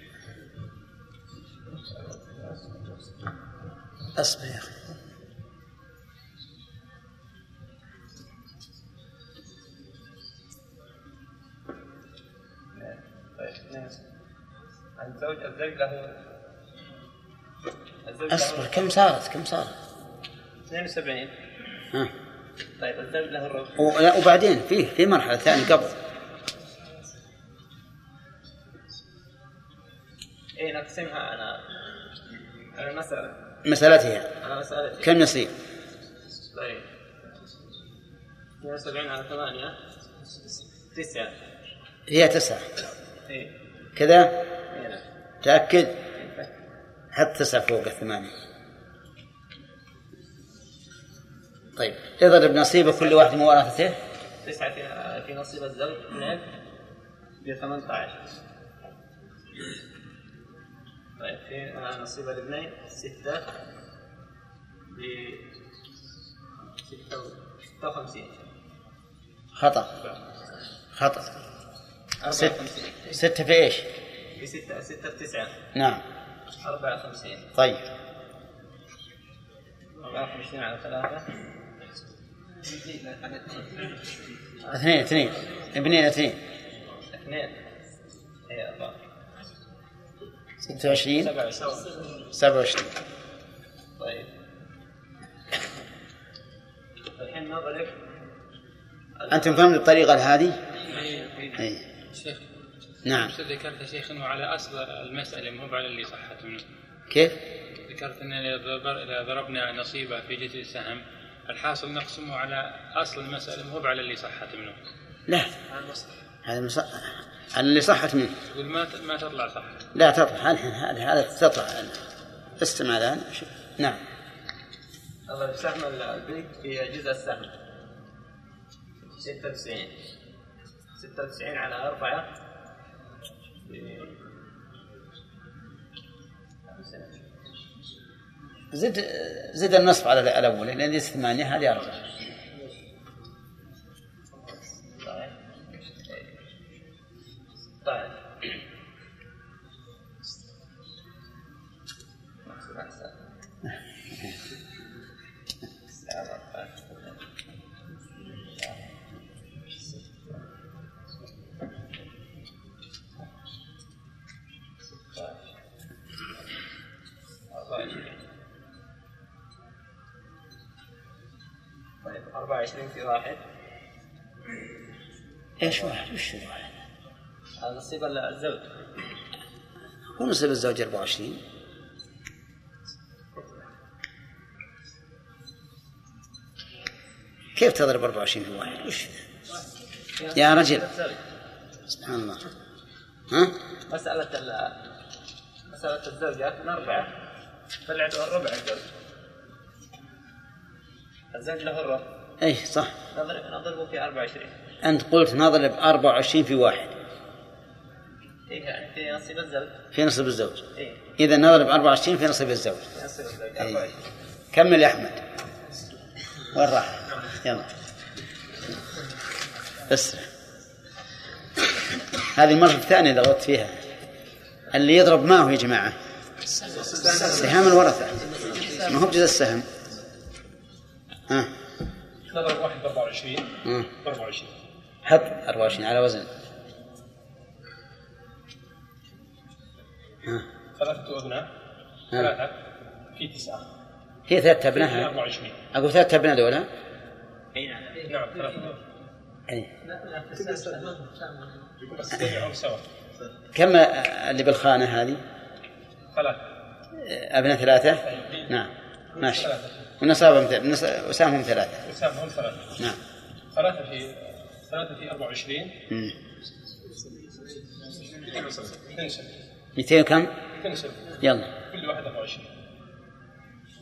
أصبر. يا طيب اثنين. الزوج الزوج له أصبر. كم صارت؟ كم صارت؟ 72 ها. طيب الزوج له لا، وبعدين فيه في مرحلة ثانية قبل. اي نقسمها على على مسألتها. على مسألة كم يصير؟ طيب. 72 على 8 9 هي تسعة. اي كذا؟ إي نعم. تأكد؟ حط تسعة فوق الثمانية. طيب. اضرب نصيب كل واحد من ورثته تسعة في- في نصيب الزوج اثنين ب 18 طيب في نصيب الاثنين ستة. ب 56 خطأ. خطأ. ست 54 ستة في إيش؟ في ستة ستة في تسعة. نعم. 54 طيب. 54 على ثلاثة. اثنين اثنين. ابنين اثنين. اثنين. هي أربعة. ستة وعشرين؟ سبعة وعشرين. سبعة وعشرين طيب. الحين نضرب أنتم فهمتوا الطريقة هذه؟ أي شيخ. نعم. ذكرت يا شيخ إنه على أصل المسألة مو على اللي صحت منه؟ كيف؟ ذكرت إن إذا ضرب- إذا ضربنا نصيبة في جزء السهم الحاصل نقسمه على أصل المسألة مو على اللي صحت منه. لا. هذا مص... على اللي صحت منه. يقول ما ما تطلع صح لا تطلع الحين هذه هذا تطلع. استمع شوف. نعم. نضرب سهم البيت في جزء السهم. 96 96 على أربعة. زد زد النصف على الأول لأن هذه ثمانية هذه أربعة. 24 في واحد. إيش واحد؟ وش واحد؟ هذا نصيب الزوج؟ هو نصيب الزوج 24 كيف تضرب 24 في واحد؟ وش؟ يا رجل. سبحان الله. ها؟ مسألة ال مسألة الزوجات من أربعة. طلعت ربع الزوج. الزوج له الربع. أي صح. نضرب نضربه في 24 أنت قلت نضرب 24 في واحد. إيه يعني في نصيب الزوج. في نصيب الزوج. إيه. إذا نضرب 24 في نصيب الزوج. في نصيب الزوج أي. 24 كمل يا أحمد. وين راح؟ يلا. أسرع. هذه المرة الثانية اللي غلطت فيها. اللي يضرب ما هو يا جماعة؟ سهام الورثة. ما هو بجزء السهم؟ ها؟ نضرب واحد ب 24 ها ب 24 حط 24 على وزن. ثلاثة أبناء ثلاثة. في تسعة. هي ثلاثة أبناء 24 أقول ثلاثة أبناء دولة نعم. ثلاثة. أي. بس يجمعهم سوا كم اللي بالخانة هذه؟ ثلاثة. أبناء ثلاثة؟ نعم. ماشي. ث- نص- وسامهم ثلاثة. وسامهم ثلاثة. نعم. ثلاثة في ثلاثة في 24 مم. تنسب 200 كم؟ تنسب يلا. كل واحد 24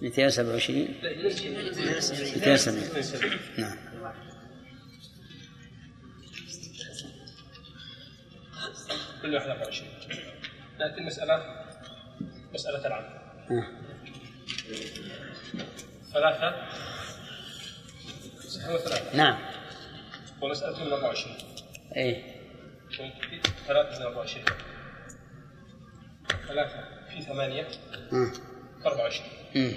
227 270 تنسب نعم. كل واحد 24 لكن المسألة مسألة العام ها. ثلاثة. ثلاثة؟ نعم. ومسألة من 24 اي ثلاثة من 24 ثلاثة في ثمانية. ها. 24 مم.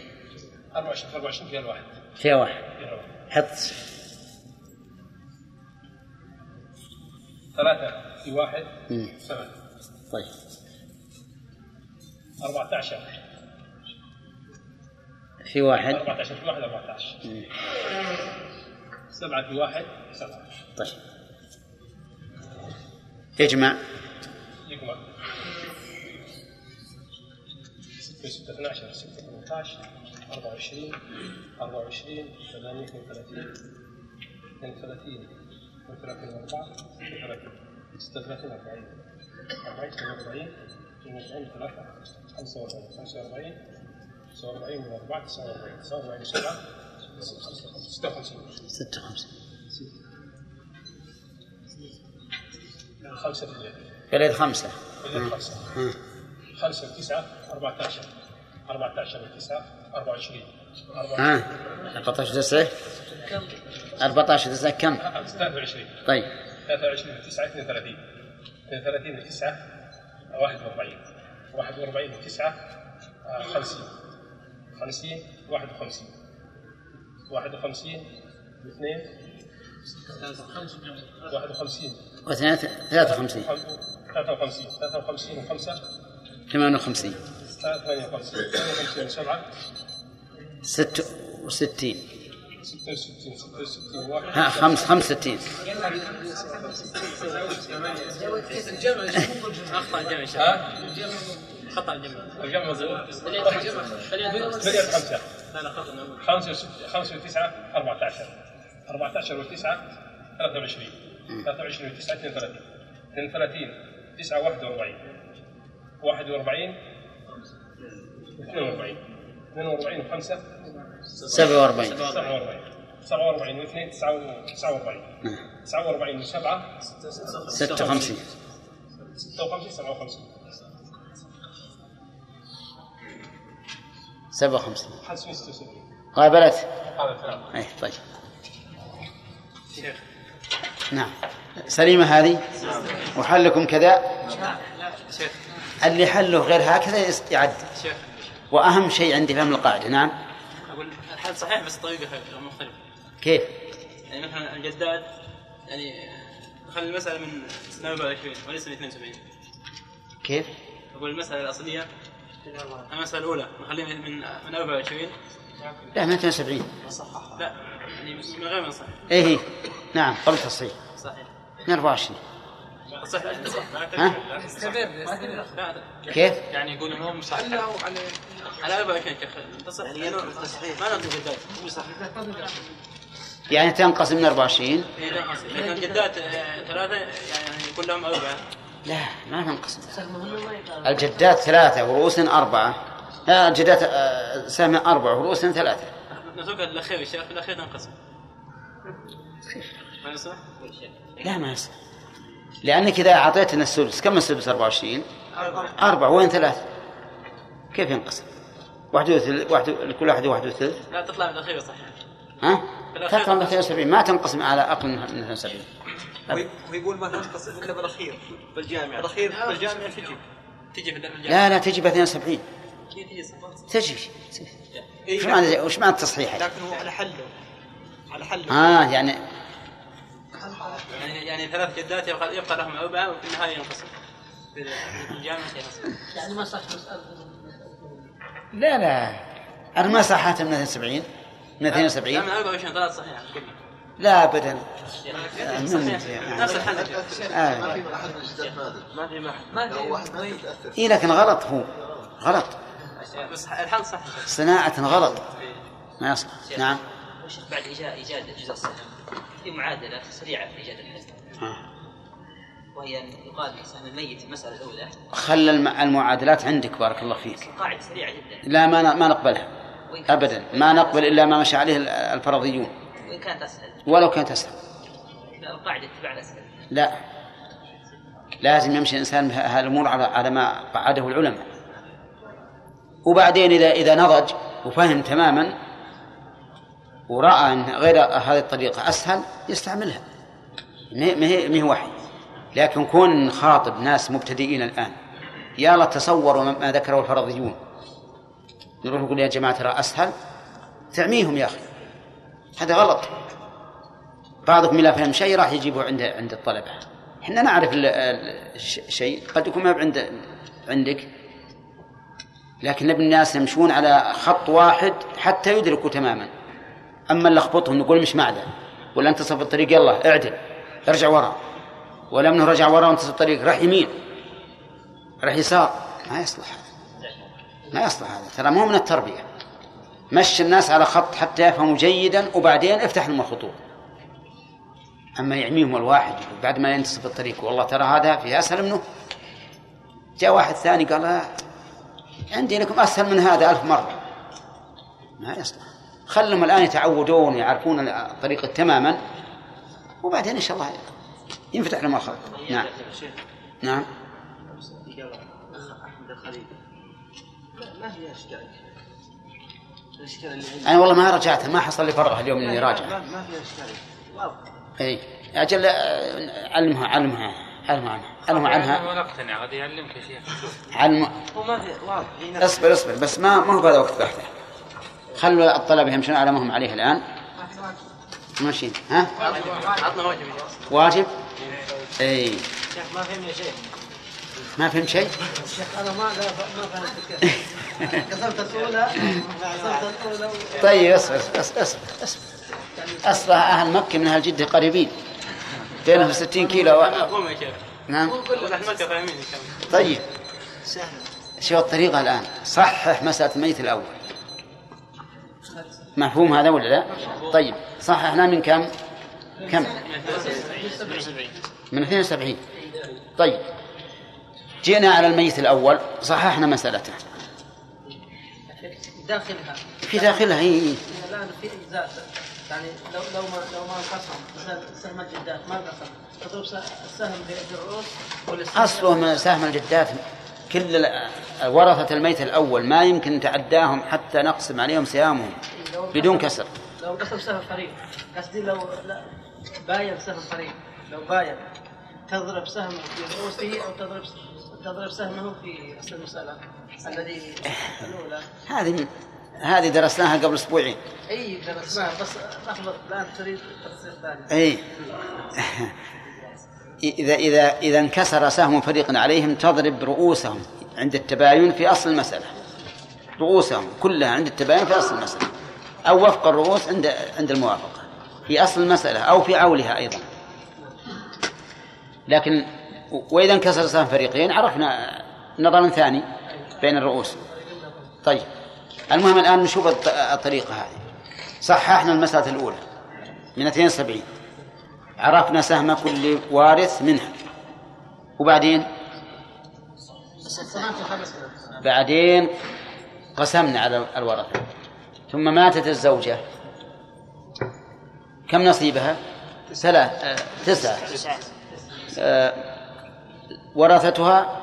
24 في 24 فيها الواحد. فيها واحد. فيها الواحد. حط. ثلاثة في واحد. مم. سبعة. طيب. 14 في واحد. 14 في واحد 14 مم. سبعة في واحد سبعة طيب. اجمع يجمع 6 6 12 6 18 24 24 8 32 32 32 4 36 36 40 40 42 42 3 45 45 45 من 4 49 49 7 56 ستة خمسة خمسة في خمسة اليد خمسة خمسة وتسعة 14 14 وتسعة 24 ها 14 تسعة 14 تسعة كم 23 طيب 23 و9 32 32 و9 41 41 و9 50 50 51 51 و2 51 واثنين 53 53 53 و5 58 58 58 و7 66 66 66 واحد. ها خمس 65 اخطا الجمع؟ خطأ الجمع الجمع مضبوط خلينا بدأت خمسة لا لا خطأ. وست- خمسة وتسعة 14 14 وتسعة 23 23 وتسعة 32 32 9 41 41 42 42 و5 47 47 47 و2 49 49 و7 56 56 57 57 576 قابلت هذا الكلام. اي طيب. نعم. سليمة هذه؟ وحلكم كذا؟ شيخ. اللي حله غير هكذا يعد. شيخ. وأهم شيء عندي فهم القاعدة نعم. أقول الحل صحيح بس طريقة مختلفة؟ كيف؟ يعني مثلا الجداد يعني خلي المسألة من سنة 24 وليس من 72 كيف؟ أقول المسألة الأصلية المساله الأولى نخليها من من 24 لا ما 72 لا يعني من غير من صحيح إيه هي. نعم قبل تصحيح صحيح. من 24 صحيح. ها؟ لا كيف؟ يعني يقول مو صحيح على 24 شيخ تصح. ما نقول جداد يعني تنقسم من 24 إيه، لا قصدي. لكن الجدات آه، ثلاثة يعني يكون لهم أربعة. لا ما تنقسم الجدات ثلاثة ورؤوس أربعة. لا الجدات آه، سهم أربعة ورؤوس ثلاثة. نترك الأخير يا شيخ الأخير تنقسم ما يصح؟ لا ما يصح لأنك إذا أعطيتنا السدس كم السدس؟ 24 أربعة. وين ثلاثة؟ كيف ينقسم؟ واحد وثلث واحد لكل واحد واحد وثلث؟ لا تطلع بالاخير صحيح ها؟ تطلع من 72 ما تنقسم على أقل من 72 وي- ويقول ما تنقسم الا بالأخير. بالجامعة الاخير بالجامعة تجي. تجي في الجامعة. لا لا تجي ب 72 كيف تجي إيه، وش معنى وش معنى التصحيح؟ لكن هو على حله. على حله. آه يعني يعني يعني ثلاث جدات يبقى يبقى لهم أربعة وفي النهاية ينقسم في الجامعة ينقسم يعني ما صح مسألة. لا لا. أنا ما صححت من 72 من 72 لا من 24 ثلاث صحيح كلها لا صحيح. نفس الحل آه. ما في ما ما في إيه لكن غلط هو. غلط. بس الحل صح صناعة غلط. ما يصلح نعم. بعد إيجاد إيجاد جزء السهم في معادلة سريعة في إيجاد الحزب وهي أن يقال سهم الميت المسألة الأولى. خلى الم- المعادلات عندك بارك الله فيك. قاعدة سريعة جدا. لا ما ن- ما نقبلها. أبدا. ما نقبل إلا ما مشى عليه ال- الفرضيون. وإن كانت أسهل. ولو كانت أسهل. لا، القاعدة اتباع الأسهل. لا. لازم يمشي الإنسان هالأمور على على ما قعده العلماء. وبعدين إذا إذا نضج وفهم تماما ورأى أن غير هذه الطريقة أسهل يستعملها. ما هي- ما هي وحي. لكن كون نخاطب ناس مبتدئين الآن. يلا تصوروا ما ما ذكره الفرضيون. نروح نقول يا جماعة ترى أسهل؟ تعميهم يا أخي. هذا غلط. بعضكم إذا فهم شيء راح يجيبه عند عند الطلبة. إحنا نعرف ال- ال- الش- الشيء قد يكون ما عند عندك. لكن نبي الناس يمشون على خط واحد حتى يدركوا تماما. أما نلخبطهم نقول مش معدل ولا انتصف الطريق يلا اعدل. ارجع ورا. ولا منه رجع ورا وانتصف الطريق. راح يمين. راح يسار. ما يصلح. هذا ما يصلح هذا. ترى مو من التربية. مشي الناس على خط حتى يفهموا جيدا وبعدين افتح لهم الخطوط. أما يعميهم الواحد بعد ما ينتصف الطريق والله ترى هذا في أسهل منه. جاء واحد ثاني قال عندي لكم أسهل من هذا ألف مرة. ما يصلح. خلهم الآن يتعودون ويعرفون الطريقة تماما وبعدين إن شاء الله ينفتح لهم الخلق نعم. نعم. ما هي عندي أنا والله ما رجعت ما حصل لي فرغ اليوم إني راجع ما فيها اشكال واضح. إي. أجل آه، علمها علمها علمها عنها علمها عنها. ما نقتنع قد يعلمك يا شيخ. علم. هو ما في واضح. نفس- اصبر اصبر بس ما ما هو بهذا وقت بحثه. خلوا الطلبة يمشون على ما هم عليه الآن. ماشيين. ها؟ عطنا واجب. واجب؟ إي. شيخ ما فهمنا شيء. ما فهمت شيء؟ شيخ أنا ما ما فهمت كيف. كسرت الأولى كسرت الأولى طيب اصبر اصبر اصبر. أصلا أهل مكة من أهل جدة قريبين. بينهم 60 كيلو. قوم يا شيخ نعم. طيب. شو الطريقة الآن. صحح مسألة الميت الأول. مفهوم هذا ولا لا؟ طيب. صححنا من كم؟ كم؟ من 72 طيب. جئنا على الميت الأول صححنا مسألته. داخلها. في داخلها هي الان في اجزاء يعني لو لو ما لو ما انقسم مثلا سهم الجدات ما انقسم تضرب السهم أصله من سهم الجدات. كل ورثة الميت الأول ما يمكن تعداهم حتى نقسم عليهم سهامهم بدون كسر. لو انقسم سهم فريق. قصدي لو لا باين سهم فريق. لو باين. تضرب سهمه في رؤوسه أو تضرب تضرب سهمه في اصل المساله الذي الأولى. هذه هذه درسناها قبل أسبوعين. أي درسناها بس لحظه الآن تريد تفسير ثاني. أي. إذا إذا إذا انكسر سهم فريق عليهم تضرب رؤوسهم عند التباين في أصل المسألة. رؤوسهم كلها عند التباين في أصل المسألة. أو وفق الرؤوس عند عند الموافقة. في أصل المسألة أو في عولها أيضا. لكن وإذا انكسر سهم فريقين عرفنا نظرا ثاني بين الرؤوس. طيب. المهم الآن نشوف الط- الطريقة هذه. صححنا المسألة الأولى من 72 عرفنا سهم كل وارث منها. وبعدين؟ بعدين قسمنا على الورثة. ثم ماتت الزوجة. كم نصيبها؟ ثلاث تسعة. آه، ورثتها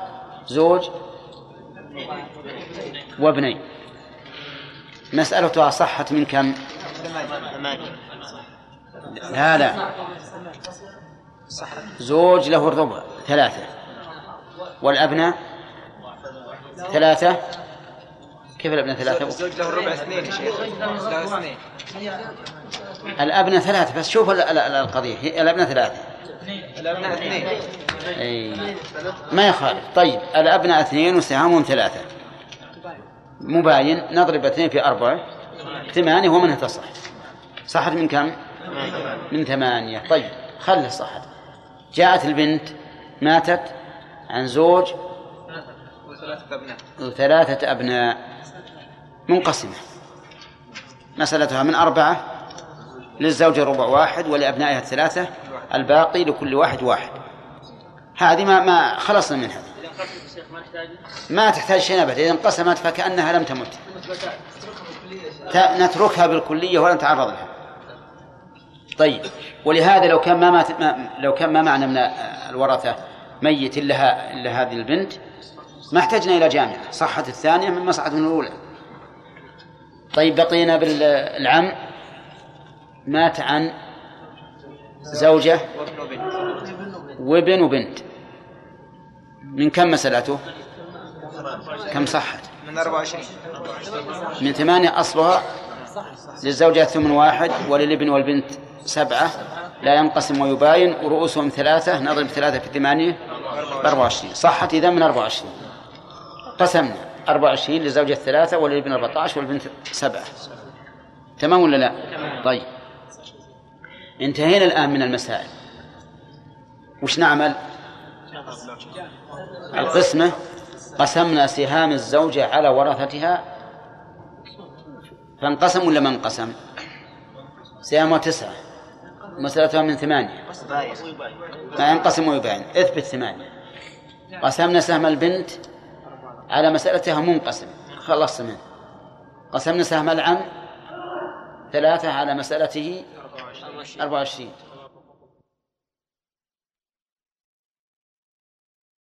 زوج وابنين. مسألتها صحت من كم؟ لا لا. زوج له الربع ثلاثة. والأبناء؟ ثلاثة. كيف الأبناء ثلاثة؟ الزوج له الربع اثنين يا شيخ. الأبناء ثلاثة بس شوف ال- ال- ال- القضية. الأبناء ثلاثة. الأبناء اثنين. أي. ما يخالف. طيب الأبناء اثنين وسهامهم ثلاثة. مباين. نضرب اثنين في أربعة. ثمانية ومنها تصح. صحت من كم؟ من ثمانية. طيب خله صحت. جاءت البنت ماتت عن زوج وثلاثة أبناء. وثلاثة أبناء. منقسمة. مسألتها من أربعة للزوجة ربع واحد ولأبنائها الثلاثة الباقي لكل واحد واحد. هذه ما ما خلصنا منها ما تحتاج؟ شيء أبدا. إذا انقسمت فكأنها لم تمت. نتركها بالكلية ولا نتعرض لها. طيب. ولهذا لو كان ما, مات ما لو كان ما معنا من الورثة ميت إلا, إلا هذه البنت ما احتجنا إلى جامعة. صحت الثانية مما صحت من الأولى. طيب بقينا بالعم. مات عن زوجة وابن وبنت. من كم مسألته؟ كم صحت؟ من 24 من ثمانية أصلها للزوجة ثمن واحد وللابن والبنت سبعة. لا ينقسم ويباين ورؤوسهم ثلاثة نضرب ثلاثة في ثمانية بأربعة وعشرين. صحت إذا من أربعة وعشرين. قسمنا أربعة وعشرين للزوجة الثلاثة وللابن أربعة عشر والبنت سبعة. تمام ولا لا؟ طيب. انتهينا الآن من المسائل. وش نعمل؟ القسمة قسمنا سهام الزوجة على ورثتها فانقسم ولا ما انقسم؟ سهامها تسعة. مسألتها من ثمانية. ما ينقسم ويباين. اثبت ثمانية. قسمنا سهم البنت على مسألتها منقسم. خلصت منه. قسمنا سهم العم ثلاثة على مسألته أربعة وعشرين.